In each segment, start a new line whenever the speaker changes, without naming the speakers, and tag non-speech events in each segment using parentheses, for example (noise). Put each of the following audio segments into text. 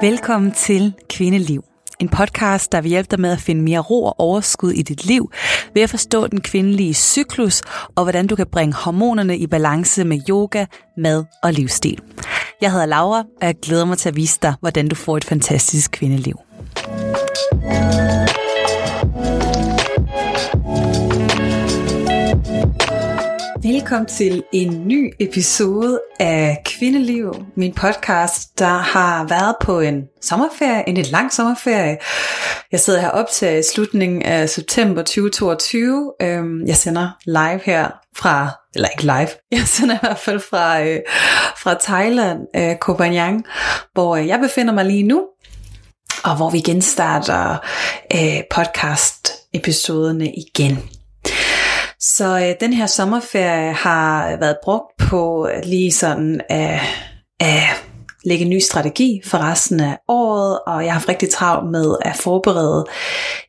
Velkommen til Kvindeliv. En podcast, der vil hjælpe dig med at finde mere ro og overskud i dit liv, ved at forstå den kvindelige cyklus, og hvordan du kan bringe hormonerne i balance med yoga, mad og livsstil. Jeg hedder Laura, og jeg glæder mig til at vise dig, hvordan du får et fantastisk kvindeliv. Velkommen til en ny episode af Kvindeliv, min podcast, der har været på en sommerferie, en lidt lang sommerferie. Jeg sidder her op til slutningen af september 2022. Øhm, jeg sender live her fra, eller ikke live, (laughs) jeg sender i hvert fald fra, øh, fra Thailand, øh, Koh Phangan, hvor øh, jeg befinder mig lige nu, og hvor vi genstarter podcast-episoderne igen. Så øh, den her sommerferie har været brugt på lige sådan at, øh, øh lægge en ny strategi for resten af året, og jeg har haft rigtig travlt med at forberede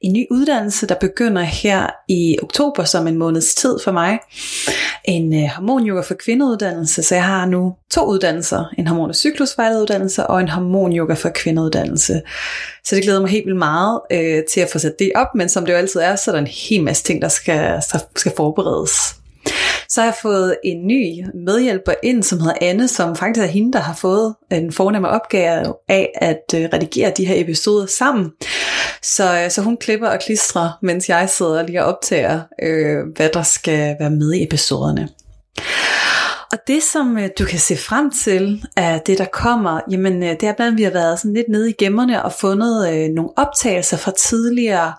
en ny uddannelse, der begynder her i oktober som en måneds tid for mig. En øh, hormonyoga for kvindeuddannelse, så jeg har nu to uddannelser, en hormon- og cyklusvejlederuddannelse og en hormonyoga for kvindeuddannelse. Så det glæder mig helt vildt meget øh, til at få sat det op, men som det jo altid er, så er der en hel masse ting, der skal, skal forberedes. Så har jeg fået en ny medhjælper ind, som hedder Anne, som faktisk er hende, der har fået en fornemme opgave af at øh, redigere de her episoder sammen. Så, øh, så hun klipper og klistrer, mens jeg sidder lige og optager, øh, hvad der skal være med i episoderne. Og det, som øh, du kan se frem til af det, der kommer, jamen øh, det er blandt andet, vi har været sådan lidt nede i gemmerne og fundet øh, nogle optagelser fra tidligere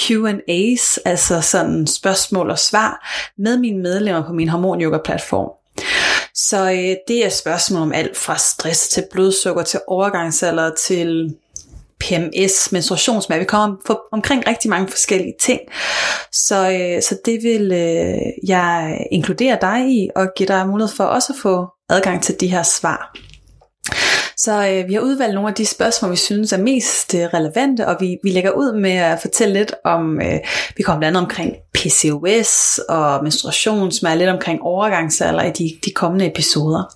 Q&A's, altså sådan spørgsmål og svar, med mine medlemmer på min Hormon Yoga platform. Så øh, det er spørgsmål om alt fra stress til blodsukker til overgangsalder til PMS, menstruationssmerter. Vi kommer for, omkring rigtig mange forskellige ting. Så, øh, så det vil øh, jeg inkludere dig i, og give dig mulighed for også at få adgang til de her svar. Så øh, vi har udvalgt nogle af de spørgsmål, vi synes er mest øh, relevante, og vi, vi lægger ud med at fortælle lidt om, øh, vi kommer blandt andet omkring PCOS og menstruation, som er lidt omkring overgangsalder i de, de kommende episoder.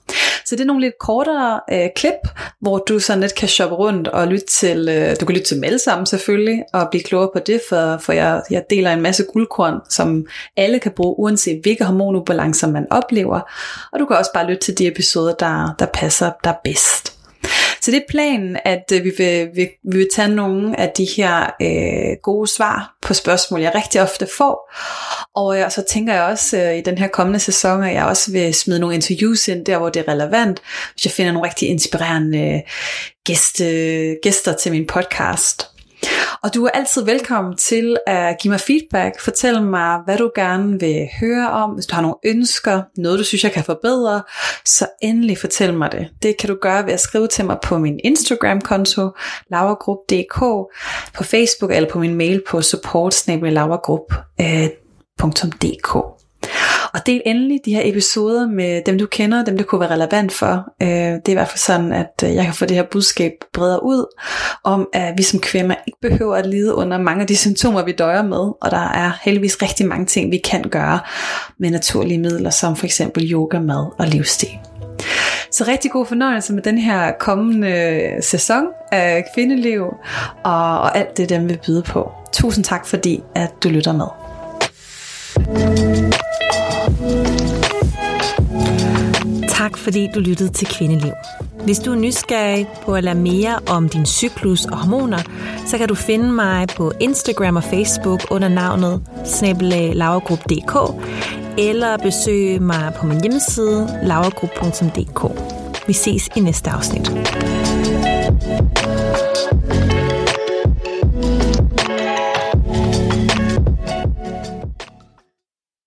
Så det er nogle lidt kortere øh, klip, hvor du sådan lidt kan shoppe rundt og lytte til, øh, du kan lytte til dem alle sammen selvfølgelig, og blive klogere på det, for, for jeg, jeg deler en masse guldkorn, som alle kan bruge, uanset hvilke hormonubalancer man oplever. Og du kan også bare lytte til de episoder, der, der passer dig bedst. Så det er planen, at øh, vi, vil, vi, vi vil tage nogle af de her øh, gode svar på spørgsmål, jeg rigtig ofte får. Og øh, så tænker jeg også øh, i den her kommende sæson, at jeg også vil smide nogle interviews ind, der hvor det er relevant, hvis jeg finder nogle rigtig inspirerende øh, gæste, gæster til min podcast. Og du er altid velkommen til at give mig feedback. Fortæl mig, hvad du gerne vil høre om. Hvis du har nogle ønsker, noget du synes, jeg kan forbedre, så endelig fortæl mig det. Det kan du gøre ved at skrive til mig på min Instagram-konto, lavergrup.dk, på Facebook eller på min mail på support.lavergrup.dk. Øh, og del endelig de her episoder med dem, du kender, dem, der kunne være relevant for. Øh, det er i hvert fald sådan, at øh, jeg kan få det her budskab bredere ud, om at vi som kvinder ikke behøver at lide under mange af de symptomer, vi døjer med. Og der er heldigvis rigtig mange ting, vi kan gøre med naturlige midler, som for eksempel yoga, mad og livsstil. Så rigtig god fornøjelse med den her kommende øh, sæson af Kvindeliv og, og alt det, den vil byde på. Tusind tak, fordi at du lytter med. Tak fordi du lyttede til Kvindeliv. Hvis du er nysgerrig på at lære mere om din cyklus og hormoner, så kan du finde mig på Instagram og Facebook under navnet snabelaglaugrup.dk eller besøge mig på min hjemmeside laugrup.dk. Vi ses i næste afsnit.